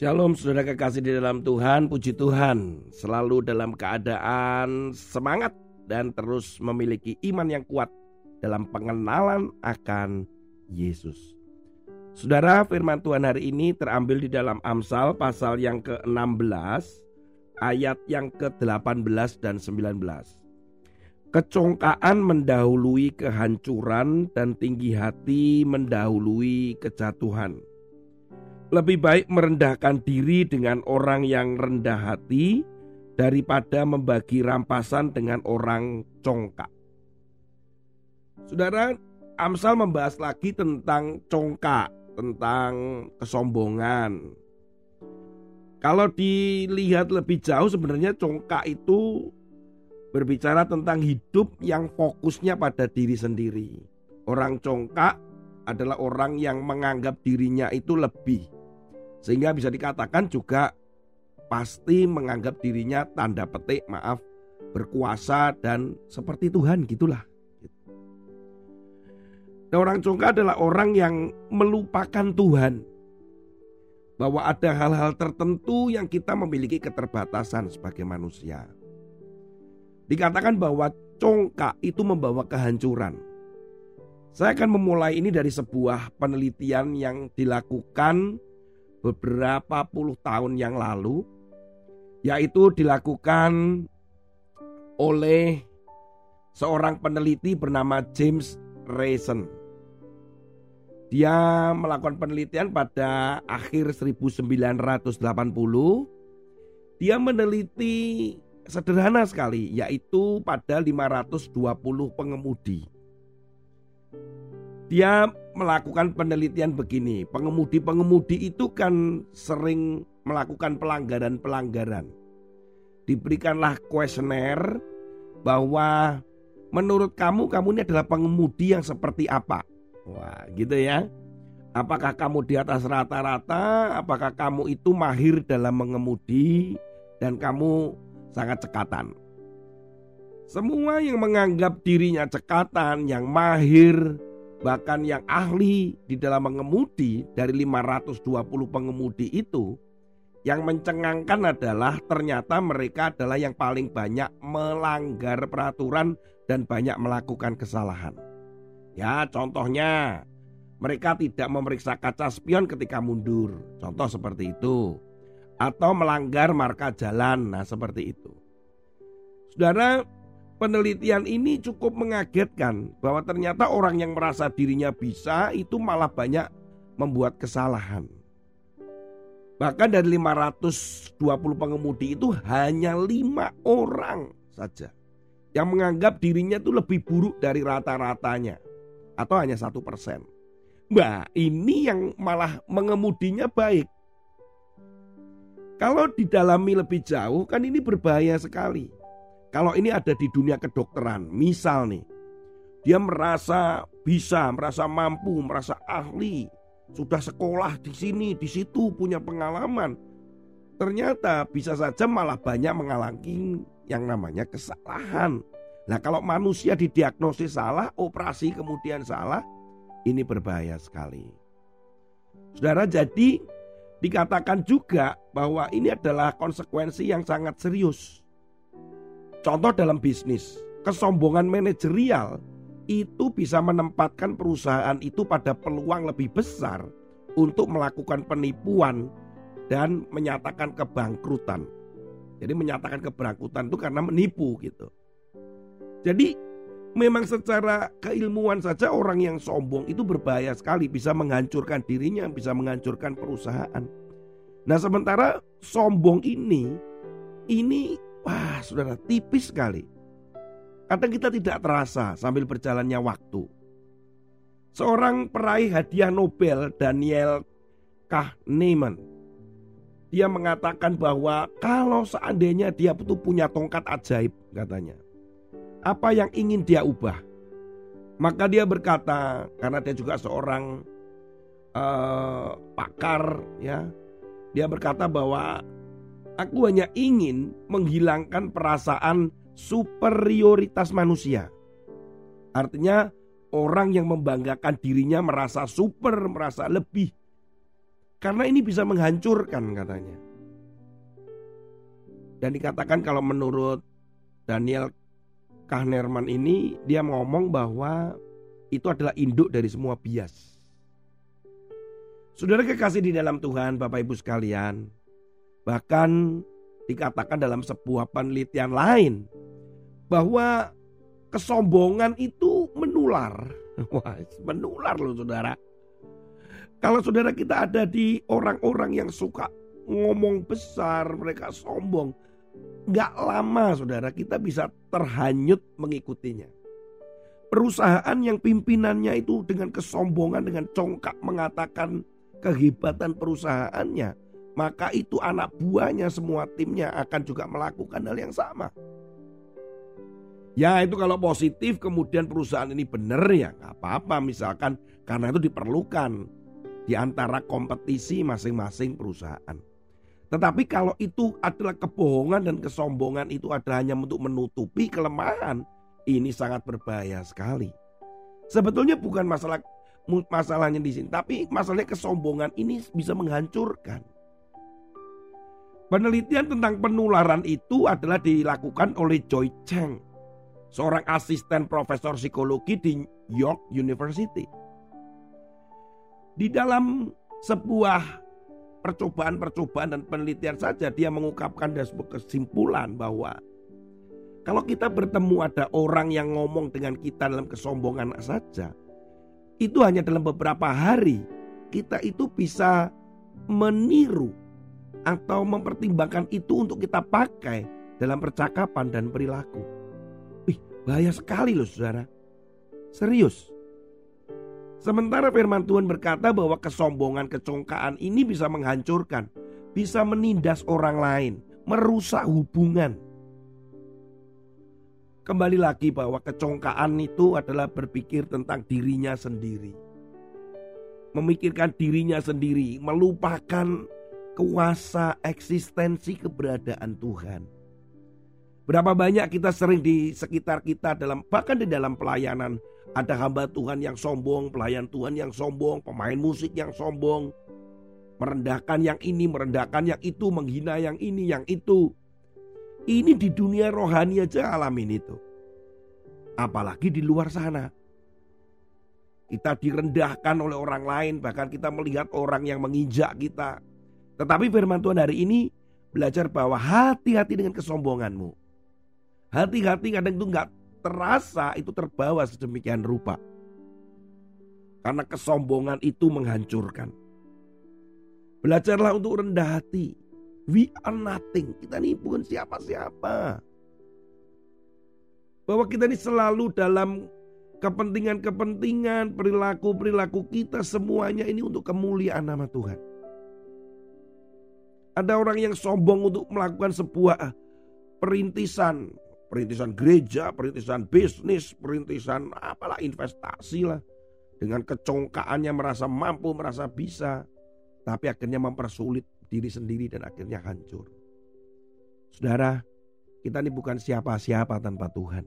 Shalom saudara kekasih di dalam Tuhan, puji Tuhan. Selalu dalam keadaan semangat dan terus memiliki iman yang kuat Dalam pengenalan akan Yesus. Saudara firman Tuhan hari ini terambil di dalam Amsal pasal yang ke-16 Ayat yang ke-18 dan 19 Kecongkaan mendahului kehancuran dan tinggi hati mendahului kejatuhan lebih baik merendahkan diri dengan orang yang rendah hati daripada membagi rampasan dengan orang congkak. Saudara, Amsal membahas lagi tentang congkak, tentang kesombongan. Kalau dilihat lebih jauh sebenarnya congkak itu berbicara tentang hidup yang fokusnya pada diri sendiri. Orang congkak adalah orang yang menganggap dirinya itu lebih sehingga bisa dikatakan juga pasti menganggap dirinya tanda petik maaf berkuasa dan seperti Tuhan gitulah. Nah, orang congkak adalah orang yang melupakan Tuhan. Bahwa ada hal-hal tertentu yang kita memiliki keterbatasan sebagai manusia. Dikatakan bahwa congkak itu membawa kehancuran. Saya akan memulai ini dari sebuah penelitian yang dilakukan beberapa puluh tahun yang lalu yaitu dilakukan oleh seorang peneliti bernama James Rayson. Dia melakukan penelitian pada akhir 1980. Dia meneliti sederhana sekali yaitu pada 520 pengemudi. Dia melakukan penelitian begini. Pengemudi-pengemudi itu kan sering melakukan pelanggaran-pelanggaran. Diberikanlah kuesioner bahwa menurut kamu kamu ini adalah pengemudi yang seperti apa? Wah, gitu ya. Apakah kamu di atas rata-rata? Apakah kamu itu mahir dalam mengemudi dan kamu sangat cekatan? Semua yang menganggap dirinya cekatan, yang mahir, Bahkan yang ahli di dalam mengemudi dari 520 pengemudi itu yang mencengangkan adalah ternyata mereka adalah yang paling banyak melanggar peraturan dan banyak melakukan kesalahan. Ya, contohnya mereka tidak memeriksa kaca spion ketika mundur. Contoh seperti itu. Atau melanggar marka jalan. Nah, seperti itu. Saudara, penelitian ini cukup mengagetkan bahwa ternyata orang yang merasa dirinya bisa itu malah banyak membuat kesalahan. Bahkan dari 520 pengemudi itu hanya lima orang saja yang menganggap dirinya itu lebih buruk dari rata-ratanya atau hanya satu persen. Mbak, ini yang malah mengemudinya baik. Kalau didalami lebih jauh kan ini berbahaya sekali. Kalau ini ada di dunia kedokteran, misal nih, dia merasa bisa, merasa mampu, merasa ahli, sudah sekolah di sini, di situ punya pengalaman. Ternyata bisa saja malah banyak mengalami yang namanya kesalahan. Nah kalau manusia didiagnosis salah, operasi kemudian salah, ini berbahaya sekali. Saudara jadi dikatakan juga bahwa ini adalah konsekuensi yang sangat serius. Contoh dalam bisnis, kesombongan manajerial itu bisa menempatkan perusahaan itu pada peluang lebih besar untuk melakukan penipuan dan menyatakan kebangkrutan. Jadi menyatakan kebangkrutan itu karena menipu gitu. Jadi memang secara keilmuan saja orang yang sombong itu berbahaya sekali, bisa menghancurkan dirinya, bisa menghancurkan perusahaan. Nah, sementara sombong ini ini Wah, saudara, tipis sekali. Kadang kita tidak terasa sambil berjalannya waktu. Seorang peraih hadiah Nobel, Daniel Kahneman, dia mengatakan bahwa kalau seandainya dia itu punya tongkat ajaib, katanya, apa yang ingin dia ubah? Maka dia berkata, karena dia juga seorang uh, pakar, ya, dia berkata bahwa Aku hanya ingin menghilangkan perasaan superioritas manusia. Artinya orang yang membanggakan dirinya merasa super, merasa lebih. Karena ini bisa menghancurkan katanya. Dan dikatakan kalau menurut Daniel Kahnerman ini dia ngomong bahwa itu adalah induk dari semua bias. Saudara kekasih di dalam Tuhan, Bapak Ibu sekalian, bahkan dikatakan dalam sebuah penelitian lain bahwa kesombongan itu menular. Wah, menular loh saudara. Kalau saudara kita ada di orang-orang yang suka ngomong besar, mereka sombong. Gak lama saudara kita bisa terhanyut mengikutinya. Perusahaan yang pimpinannya itu dengan kesombongan, dengan congkak mengatakan kehebatan perusahaannya. Maka itu anak buahnya semua timnya akan juga melakukan hal yang sama. Ya itu kalau positif kemudian perusahaan ini benar ya nggak apa-apa misalkan karena itu diperlukan di antara kompetisi masing-masing perusahaan. Tetapi kalau itu adalah kebohongan dan kesombongan itu adalah hanya untuk menutupi kelemahan, ini sangat berbahaya sekali. Sebetulnya bukan masalah masalahnya di sini, tapi masalahnya kesombongan ini bisa menghancurkan. Penelitian tentang penularan itu adalah dilakukan oleh Joy Cheng, seorang asisten profesor psikologi di York University. Di dalam sebuah percobaan-percobaan dan penelitian saja dia mengungkapkan dan sebuah kesimpulan bahwa kalau kita bertemu ada orang yang ngomong dengan kita dalam kesombongan saja, itu hanya dalam beberapa hari kita itu bisa meniru atau mempertimbangkan itu untuk kita pakai dalam percakapan dan perilaku. Wih, bahaya sekali loh saudara. Serius. Sementara firman Tuhan berkata bahwa kesombongan, kecongkaan ini bisa menghancurkan, bisa menindas orang lain, merusak hubungan. Kembali lagi bahwa kecongkaan itu adalah berpikir tentang dirinya sendiri. Memikirkan dirinya sendiri, melupakan kuasa eksistensi keberadaan Tuhan. Berapa banyak kita sering di sekitar kita dalam bahkan di dalam pelayanan ada hamba Tuhan yang sombong, pelayan Tuhan yang sombong, pemain musik yang sombong. Merendahkan yang ini, merendahkan yang itu, menghina yang ini, yang itu. Ini di dunia rohani aja alamin itu. Apalagi di luar sana. Kita direndahkan oleh orang lain, bahkan kita melihat orang yang menginjak kita. Tetapi firman Tuhan hari ini belajar bahwa hati-hati dengan kesombonganmu. Hati-hati kadang itu nggak terasa itu terbawa sedemikian rupa. Karena kesombongan itu menghancurkan. Belajarlah untuk rendah hati. We are nothing. Kita ini bukan siapa-siapa. Bahwa kita ini selalu dalam kepentingan-kepentingan, perilaku-perilaku kita semuanya ini untuk kemuliaan nama Tuhan. Ada orang yang sombong untuk melakukan sebuah perintisan, perintisan gereja, perintisan bisnis, perintisan apalah investasi lah. Dengan kecongkaannya merasa mampu, merasa bisa. Tapi akhirnya mempersulit diri sendiri dan akhirnya hancur. Saudara, kita ini bukan siapa-siapa tanpa Tuhan.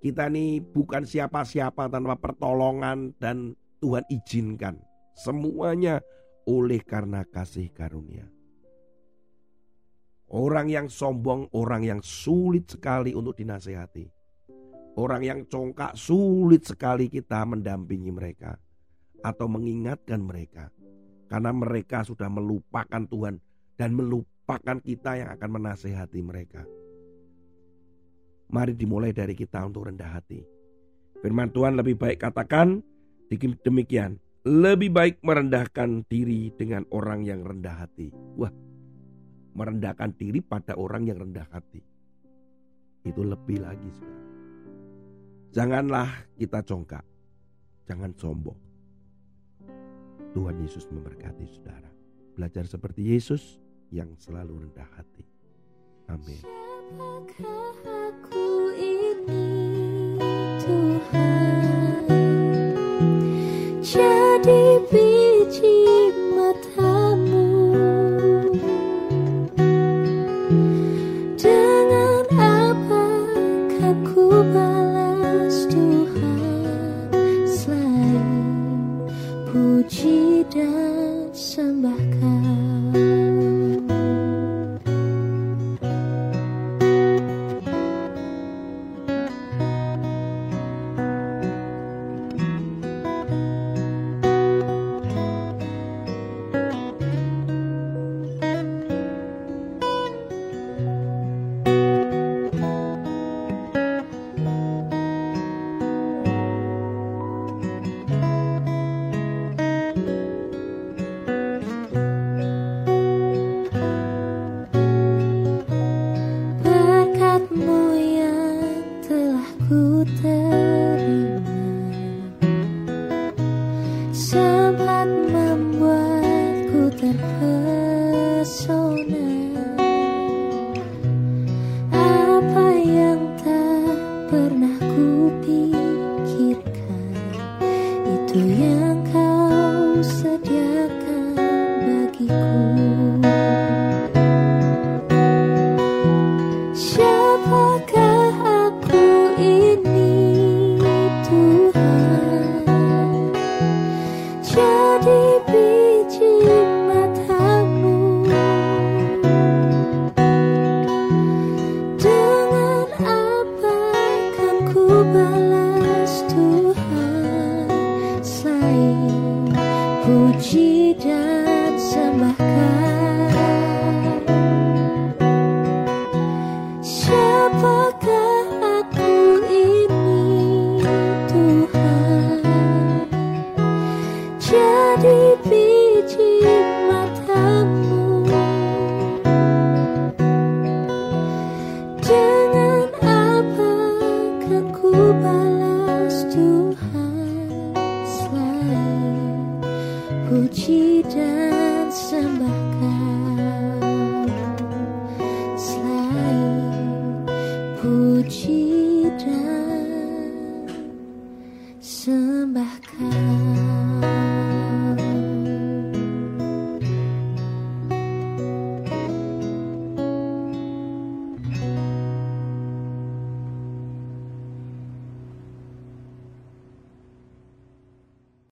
Kita ini bukan siapa-siapa tanpa pertolongan dan Tuhan izinkan. Semuanya oleh karena kasih karunia. Orang yang sombong, orang yang sulit sekali untuk dinasehati. Orang yang congkak sulit sekali kita mendampingi mereka atau mengingatkan mereka. Karena mereka sudah melupakan Tuhan dan melupakan kita yang akan menasehati mereka. Mari dimulai dari kita untuk rendah hati. Firman Tuhan lebih baik katakan demikian. Lebih baik merendahkan diri dengan orang yang rendah hati. Wah, merendahkan diri pada orang yang rendah hati. Itu lebih lagi saudara. Janganlah kita congkak. Jangan sombong. Tuhan Yesus memberkati saudara. Belajar seperti Yesus yang selalu rendah hati. Amin. jadi puji dan sembahkan